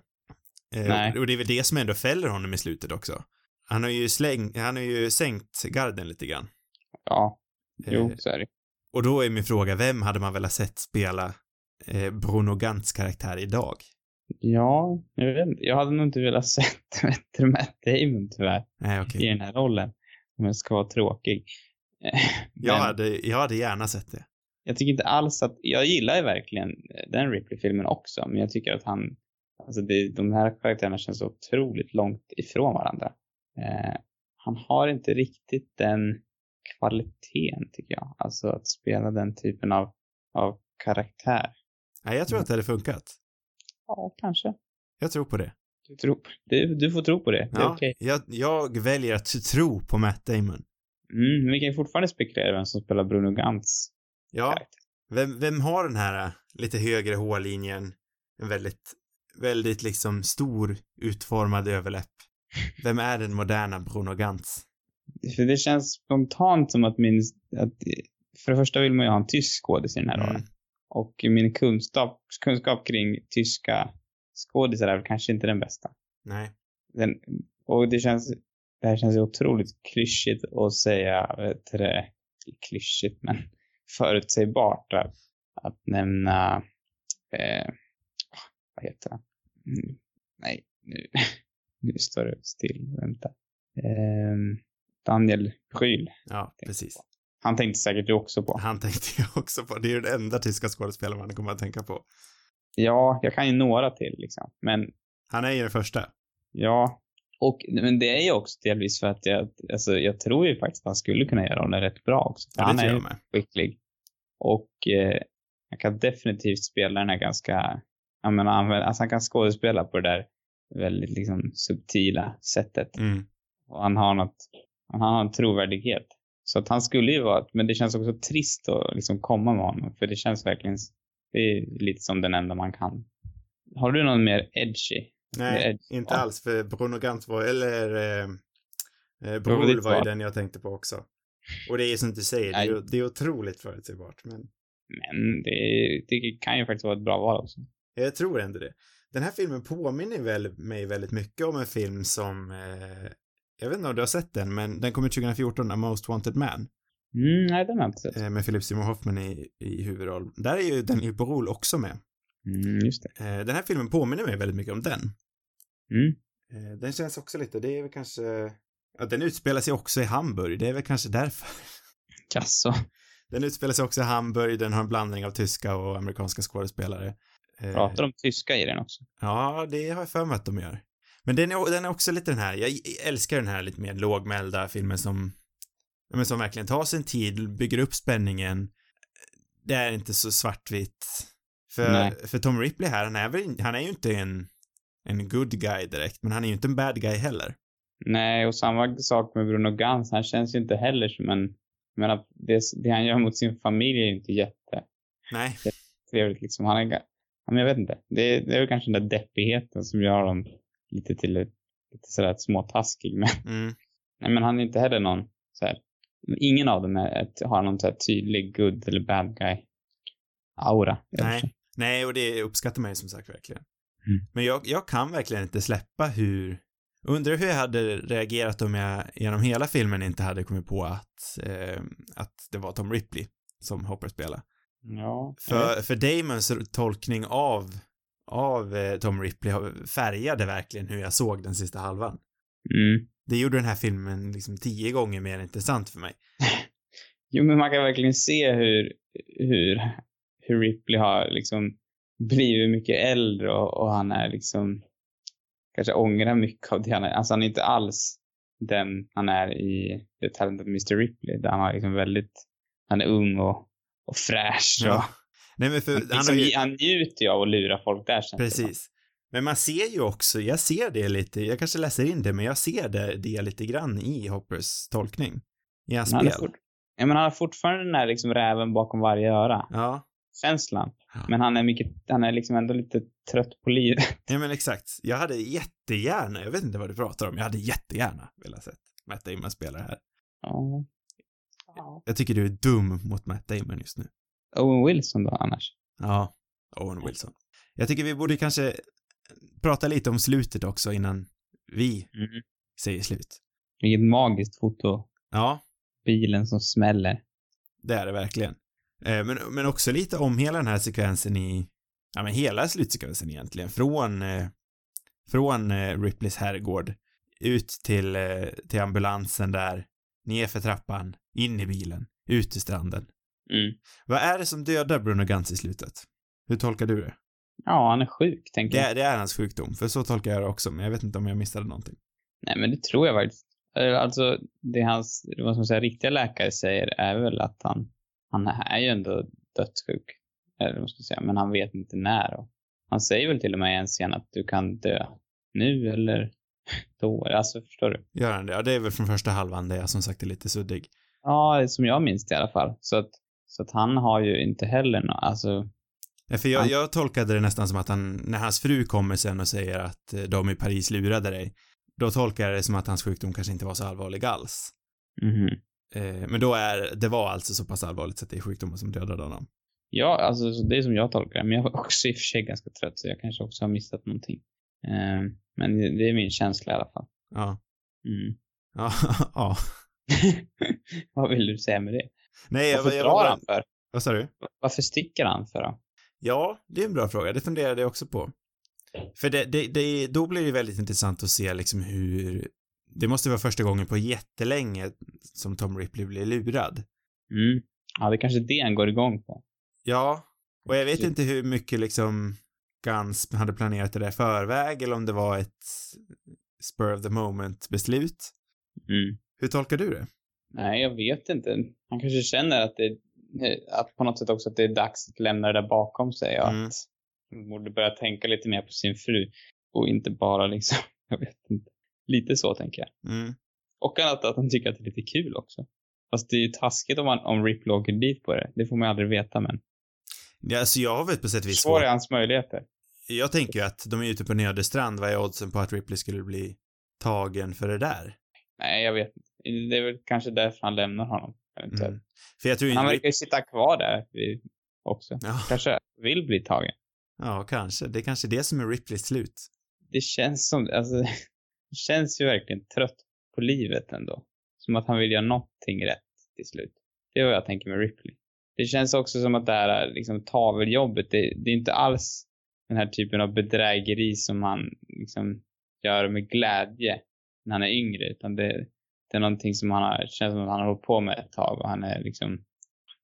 Eh, Nej. Och det är väl det som ändå fäller honom i slutet också. Han har ju släng, han har ju sänkt garden lite grann. Ja, jo, Eh, så är det. och då är min fråga, vem hade man velat sett spela eh, Bruno Gantz karaktär idag? Ja, jag vet inte. Jag hade nog inte velat sett bättre Matt Damon tyvärr Nej, okej. i den här rollen. Om jag ska vara tråkig. Eh, Jag, men hade, jag hade gärna sett det. jag tycker inte alls att, jag gillar ju verkligen den Ripley-filmen också, men jag tycker att han, alltså det, de här karaktärerna känns så otroligt långt ifrån varandra. Eh, han har inte riktigt den kvaliteten tycker jag. Alltså att spela den typen av, av karaktär. Nej, jag tror att det hade funkat. Ja, kanske. Jag tror på det. Du, tror, du, du får tro på det. Det är Ja, okej. jag, jag väljer att tro på Matt Damon. Mm, men vi kan ju fortfarande spekulera vem som spelar Bruno Gantz Ja, vem, vem har den här äh, lite högre hårlinjen, en väldigt, väldigt liksom stor utformad överläpp? Vem är den moderna Bruno Gantz? För det känns spontant som att min... Att, för det första vill man ju ha en tysk skådis i den här rollen. Mm. Och min kunskap, kunskap kring tyska skådisar är väl kanske inte den bästa. Nej. Den, och det känns... Det här känns otroligt klyschigt att säga, vet du klyschigt men förutsägbart att, att nämna, eh, vad heter han? Mm, nej, nu, nu står det still, vänta. Eh, Daniel Brühl. Ja, precis. Han tänkte säkert du också på. Han tänkte jag också på. Det är ju den enda tyska skådespelaren man kommer att tänka på. Ja, jag kan ju några till liksom. Men Han är ju den första. ja, och men det är ju också delvis för att jag, alltså jag tror ju faktiskt att han skulle kunna göra honom rätt bra också. Ja, han är ju skicklig. Och eh, han kan definitivt spela den här ganska, jag menar, använda, alltså han kan skådespela på det där väldigt liksom subtila sättet. Mm. Och han har något, han har en trovärdighet. Så att han skulle ju vara, men det känns också trist att liksom komma med honom. För det känns verkligen, det är lite som den enda man kan. Har du någon mer edgy? Nej, edgy? inte alls, för Bruno Gantz var, eller eh, eh, Brol var ju den jag tänkte på också. Och det är som du säger, det är, det är otroligt förutsägbart, men Men det, det kan ju faktiskt vara ett bra val också. jag tror ändå det. Den här filmen påminner väl, mig väldigt mycket om en film som, eh, jag vet inte om du har sett den, men den kom ut 2014, A Most Wanted Man, Mm, nej, den har jag inte sett. eh, med Philip Seymour Hoffman i, i huvudroll. Där är ju Daniel Brol också med. Mm, just det. Eh, den här filmen påminner mig väldigt mycket om den. Mm. Eh, Den känns också lite, det är väl kanske, ja den utspelar sig också i Hamburg, det är väl kanske därför. Jaså? Den utspelar sig också i Hamburg, den har en blandning av tyska och amerikanska skådespelare. Pratar de tyska i den också? Ja, det har jag för mig att de gör. Men den är, den är också lite den här, jag älskar den här lite mer lågmälda filmen som, men som verkligen tar sin tid, bygger upp spänningen. Det är inte så svartvitt. För, Nej. för Tom Ripley här, han är väl, han är ju inte en, en good guy direkt, men han är ju inte en bad guy heller. Nej, och samma sak med Bruno Gans. Han känns ju inte heller som en... Menar, det, det han gör mot sin familj är ju inte Nej. jättetrevligt liksom. Han är... men jag vet inte. Det, det är väl kanske den där deppigheten som gör honom lite till lite sådär småtaskig. Men, Mm. nej, men han är inte heller någon så här, Ingen av dem är har någon så här tydlig good eller bad guy aura. Nej. Nej, och det uppskattar man ju som sagt verkligen. Mm. Men jag, jag kan verkligen inte släppa hur, undrar hur jag hade reagerat om jag genom hela filmen inte hade kommit på att, eh, att det var Tom Ripley som Hopper spelade. Ja. För, för Damons tolkning av, av eh, Tom Ripley färgade verkligen hur jag såg den sista halvan. Mm. Det gjorde den här filmen liksom tio gånger mer intressant för mig. Jo, men man kan verkligen se hur, hur, hur Ripley har liksom blivit mycket äldre och, och han är liksom kanske ångrar mycket av det han är. Alltså han är inte alls den han är i The Talented Mr. Ripley där han har liksom väldigt, han är ung och, och fräsch och Ja. Nej men för, han, han liksom, ju, han njuter ju av att lura folk där känns. Precis. Men man ser ju också, jag ser det lite, jag kanske läser in det, men jag ser det, det lite grann i Hoppers tolkning. I hans han, spel. fort, ja, men han har fortfarande den här liksom räven bakom varje öra. Ja. Känslan. Ja. Men han är mycket, han är liksom ändå lite trött på livet. ja, men exakt. Jag hade jättegärna, jag vet inte vad du pratar om, jag hade jättegärna velat sett Matt Damon spela det här. Ja. Ja. Jag tycker du är dum mot Matt Damon just nu. Owen Wilson då annars? Ja. Owen Wilson. Jag tycker vi borde kanske prata lite om slutet också innan vi Mm. säger slut. Vilket magiskt foto. Ja, Bilen som smäller. det är det verkligen. Eh, Men, men också lite om hela den här sekvensen i, ja men hela slutsekvensen egentligen, från, eh, från eh, Ripleys herrgård ut till, till ambulansen där, ner för trappan, in i bilen, ut till stranden. Mm. Vad är det som dödar Bruno Gantz i slutet? Hur tolkar du det? Ja, han är sjuk, tänker Det jag. är, det är hans sjukdom, för så tolkar jag det också, men jag vet inte om jag missade någonting. Nej, men det tror jag faktiskt. Eh, Alltså, det hans, vad man säga, riktiga läkare säger är väl att han, han är ju ändå dödssjuk. Eller vad ska jag säga, men han vet inte när. Och han säger väl till och med i en scen att du kan dö nu eller då. Alltså, förstår du? Gör han det? Ja, det är väl från första halvan där jag som sagt är lite suddig. Ja, som jag minns det i alla fall. Så att, så att han har ju inte heller nå alltså, Ja, för jag, Han- jag tolkade det nästan som att han, när hans fru kommer sen och säger att eh, de i Paris lurade dig, då tolkar jag det som att hans sjukdom kanske inte var så allvarlig alls. Eh, men då är, det var alltså så pass allvarligt så att det är sjukdomen som dödade honom. Ja, alltså så det är som jag tolkar det. Men jag var också i och för sig ganska trött så jag kanske också har missat någonting. Eh, men det det är min känsla i alla fall. Ja. Mm. Ja, ja. Vad vill du säga med det? Nej, jag, Varför jag, drar jag, han för? Vad sa du? Varför sticker han för då? Ja, det är en bra fråga. Det funderade jag också på. För det, det, det, då blir det väldigt intressant att se liksom hur, det måste vara första gången på jättelänge som Tom Ripley blir lurad. Mm. Ja, det är kanske det han går igång på. Ja, och jag vet inte hur mycket liksom Guns hade planerat det där förväg eller om det var ett spur of the moment beslut. Mm. Hur tolkar du det? Nej, jag vet inte. Han kanske känner att det att på något sätt också att det är dags att lämna det där bakom sig och Mm. att han borde börja tänka lite mer på sin fru. Och inte bara liksom, jag vet inte. Lite så tänker jag. Mm. Och att, att han tycker att det är lite kul också. Fast det är ju taskigt om, man, om Ripley åker dit på det. Det får man aldrig veta men. Ja, alltså jag har väl på sätt och vis Försvårar svårt. hans möjligheter. Jag tänker ju att de är ute på en öde strand. Vad är oddsen på att Ripley skulle bli tagen för det där? Nej, jag vet inte. Det är väl kanske därför han lämnar honom. Mm. För jag tror Han verkar ju sitta kvar där också. Ja, Kanske vill bli tagen. ja, kanske. Det är kanske det som är Ripleys slut. Det känns som, alltså, det känns ju verkligen trött på livet ändå. Som att han vill göra någonting rätt till slut. Det är vad jag tänker med Ripley. Det känns också som att det här liksom, taveljobbet, det, det är inte alls den här typen av bedrägeri som han liksom gör med glädje när han är yngre, utan det, det är någonting som han har, känns som att han har hållit på med ett tag och han är liksom,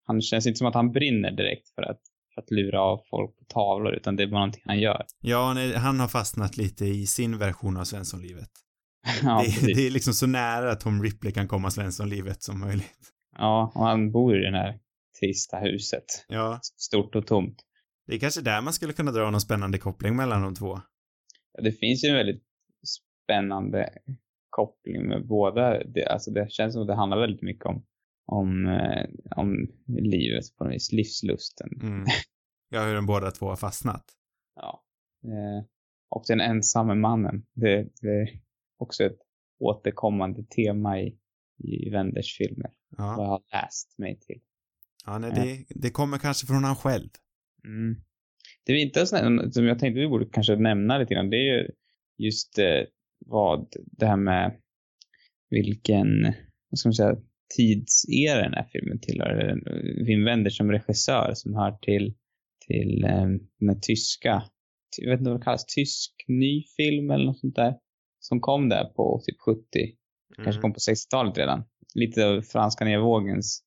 han känns inte som att han brinner direkt för att, för att lura av folk på tavlor, utan det är bara någonting han gör. Ja, nej, han har fastnat lite i sin version av Svenssonlivet. ja, det, det är liksom så nära Tom Ripley kan komma Svenssonlivet som möjligt. Ja, och han bor i det här trista huset. Ja, Stort och tomt. det är kanske där man skulle kunna dra någon spännande koppling mellan de två. Ja, Det finns ju en väldigt spännande koppling med båda. Det, alltså det känns som att det handlar väldigt mycket om, om, eh, om livet på något vis, livslusten. Mm. Ja, hur de båda två har fastnat. Ja. Eh, och den ensamme mannen. Det, det är också ett återkommande tema i, i Wenders filmer. Vad Ja, jag har läst mig till. ja nej, det, det kommer kanske från han själv. Mm. Det är inte här, som jag tänkte vi borde kanske nämna lite grann, det är ju just eh, vad det här med vilken, vad ska man säga, tidsera den här filmen tillhör. Eh, Wim Wenders som regissör som hör till, till eh, den här tyska, jag vet inte vad det kallas, tysk ny film eller något sånt där. Som kom där på typ 70, kanske Mm. kom på 60-talet redan. Lite av franska nedvågens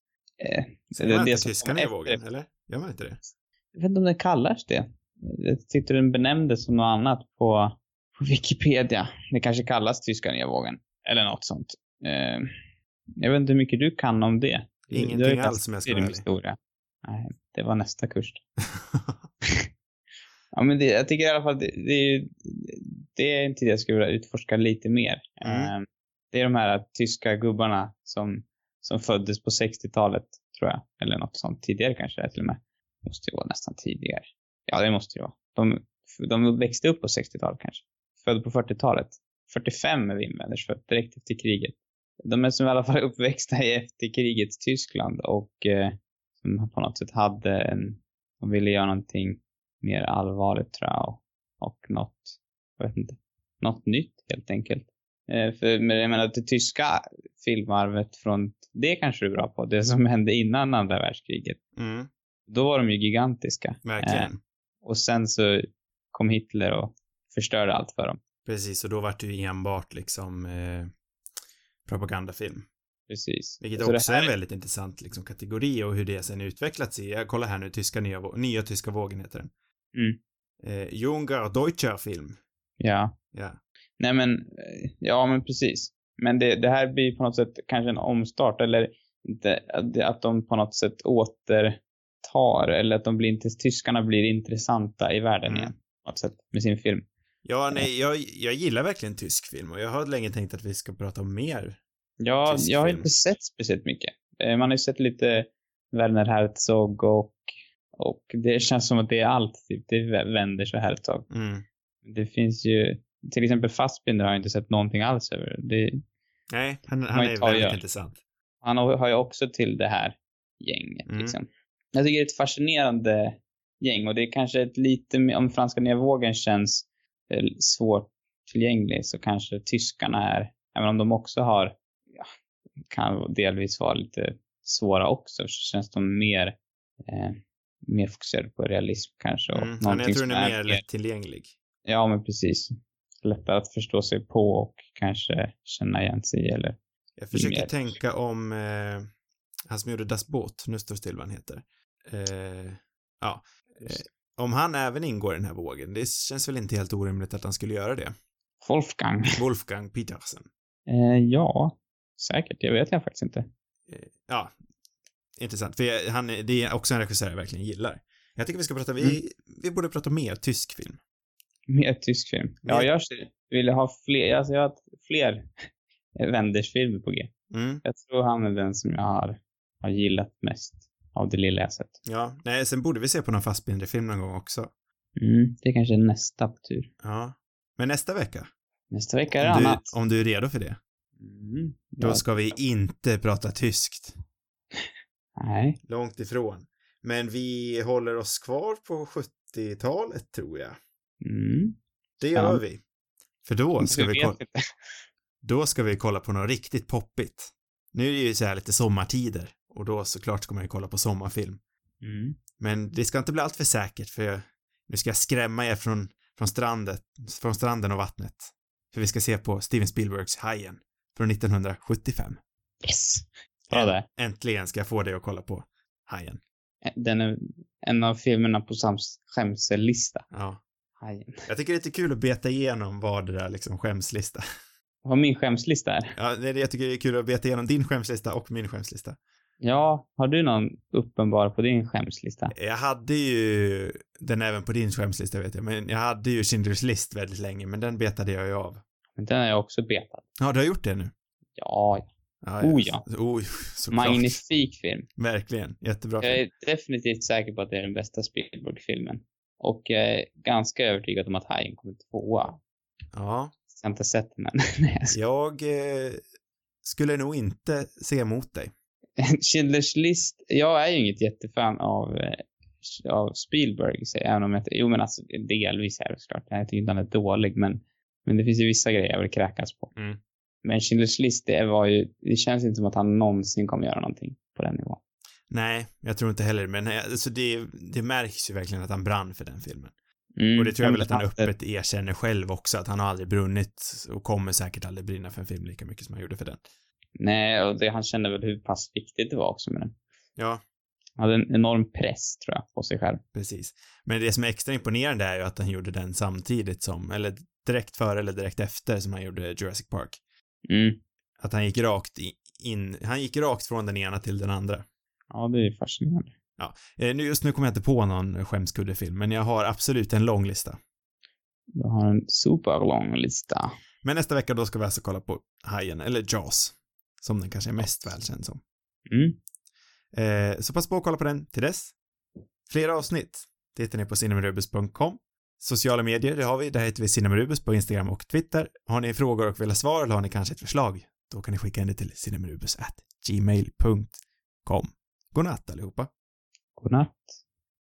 eh, Säger man inte som tyska efter- nedvågen, eller? Gör man inte det? jag vet inte om den kallas det. Jag tyckte den benämndes som något annat på Wikipedia. Det kanske kallas tyska nedvågen. Eller något sånt. Eh, jag vet inte hur mycket du kan om det. Ingenting du ju alls, kastat om jag ska vara historia. Nej, det var nästa kurs. Ja, men det, jag tycker i alla fall det, det, är ju- det är en tid jag skulle vilja utforska lite mer. Mm. Eh, det är de här tyska gubbarna som, som föddes på 60-talet, tror jag. Eller något sånt. Tidigare kanske det till och med. Måste ju vara nästan tidigare. Ja, det måste det vara. De, de växte upp på 60-talet kanske. Födda på 40-talet. 45 är Wim Wenders född, direkt efter kriget. De är som i alla fall uppväxta i efterkrigets Tyskland och eh, som på något sätt hade en, de ville göra någonting mer allvarligt tror jag och, och något, jag vet inte, något nytt helt enkelt. Eh, för men jag menar det tyska filmarvet från, det kanske du är bra på, det som hände innan andra världskriget. Mm, Då var de ju gigantiska. verkligen. Eh, och sen så kom Hitler och förstörde allt för dem. Precis, och då vart det ju enbart liksom eh, propagandafilm. Precis. Vilket Så det också här är en väldigt intressant liksom, kategori och hur det sen utvecklats i, jag kollar här nu, tyska nya, nya tyska vågen heter den. Mm. Eh, Junger Deutscher film. Ja. Ja. Nej men, eh, ja men precis. Men det, det här blir på något sätt kanske en omstart eller inte, att de på något sätt återtar eller att de blir inte, tyskarna blir intressanta i världen Mm. igen. På något sätt med sin film. Ja, nej, jag, jag gillar verkligen tysk film och jag har länge tänkt att vi ska prata om mer. Ja, jag har film. inte sett speciellt mycket. Eh, Man har ju sett lite Werner Herzog och, och det känns som att det är allt. Typ. Det Wenders och Herzog. Mm. Det finns ju, till exempel Fassbinder har jag inte sett någonting alls över. Det, Nej, han, han är väldigt gör. intressant. han har ju också till det här gänget. Mm. Liksom. Jag tycker det är ett fascinerande gäng och det är kanske ett lite, om franska nya vågen känns svårt tillgänglig så kanske tyskarna är, även om de också har, ja, kan delvis vara lite svåra också, så känns de mer, eh, mer fokuserade på realism kanske. Och Mm. Jag tror den är mer lättillgänglig. Ja, men precis. Lättare att förstå sig på och kanske känna igen sig eller Jag försöker mer. tänka om eh, han som gjorde Das Boot, nu står det still vad han heter. Eh, ja. Om han även ingår i den här vågen, det känns väl inte helt orimligt att han skulle göra det. Wolfgang. Wolfgang Petersen. Eh, ja, säkert. Jag vet jag faktiskt inte. Eh, ja, intressant. För jag, han, det är också en regissör jag verkligen gillar. Jag tycker vi ska prata, vi, Mm. vi borde prata mer tysk film. Mer tysk film. Ja, jag vilja ha fler, alltså jag har fler Wenders-filmer på G. Mm. Jag tror han är den som jag har, har gillat mest av det lilla jag sett. Ja, nej, sen borde vi se på någon Fassbinder-film någon gång också. Mm, det är kanske är nästa på tur. Ja. Men nästa vecka, Nästa vecka är det om du, annat. om du är redo för det, Mm, då ja, ska vi inte prata tyskt. Nej. Långt ifrån. Men vi håller oss kvar på 70-talet, tror jag. Mm. Det gör Spännande. vi. För då ska vi, kolla, då ska vi kolla på något riktigt poppigt. Nu är det ju så här lite sommartider och då såklart ska man ju kolla på sommarfilm. Mm. Men det ska inte bli allt för säkert för jag, nu ska jag skrämma er från, från, strandet, från stranden och vattnet. För vi ska se på Steven Spielbergs Hajen från 1975. Yes. Bra där. Äntligen ska jag få dig att kolla på Hajen. Den är en av filmerna på Sams skämsellista. Ja. Hajen. Jag tycker det är lite kul att beta igenom vad det där liksom skämslista. Vad min skämslista är. Ja, det är det jag tycker det är kul att beta igenom din skämslista och min skämslista. Ja, har du någon uppenbar på din skämslista? Jag hade ju den även på din skämslista vet jag, men jag hade ju Schindler's list väldigt länge, men den betade jag ju av. Men Den har jag också betat. Ja, du har gjort det nu? Ja, Ja, Oh, ja. Oh, såklart. magnifik film. Verkligen. Jättebra Jag film. är definitivt säker på att det är den bästa Spielberg-filmen. Och jag är ganska övertygad om att Hajen kommer tvåa. Ja. Jag har inte sett den än. Jag. Jag eh, skulle nog inte se emot dig. Schindler's list. Jag är ju inget jättefan av, eh, av Spielberg, så även om jag Jo, men alltså delvis är det såklart. Jag tycker inte han är dålig, men, men det finns ju vissa grejer jag vill kräkas på. Mm. Men Schindler's list, det var ju, det känns inte som att han någonsin kommer göra någonting på den nivån. Nej, jag tror inte heller, men eh, alltså det, det märks ju verkligen att han brann för den filmen. Mm, Och det tror jag väl att han öppet erkänner själv också, att han har aldrig brunnit och kommer säkert aldrig brinna för en film lika mycket som han gjorde för den. Nej, och det, han kände väl hur pass viktigt det var också med den. Ja, Han hade en enorm press, tror jag, på sig själv. precis. Men det som är extra imponerande är ju att han gjorde den samtidigt som, eller direkt före eller direkt efter som han gjorde Jurassic Park. Mm. Att han gick rakt in, han gick rakt från den ena till den andra. Ja, det är fascinerande. Eh, nu, just nu kommer jag inte på någon skämskuddefilm, men jag har absolut en lång lista. Du har en superlång lista. Men nästa vecka då ska vi alltså kolla på Hajen, eller Jaws, som den kanske är mest välkänd som. Mm. Eh, så passa på att kolla på den till dess. Fler avsnitt, det hittar ni på cinemarubus.com. Sociala medier, det har vi. Där heter vi Cinemarubus på Instagram och Twitter. Har ni frågor och vill ha svar eller har ni kanske ett förslag, då kan ni skicka in det till cinemarubus@gmail.com. Godnatt allihopa. Godnatt.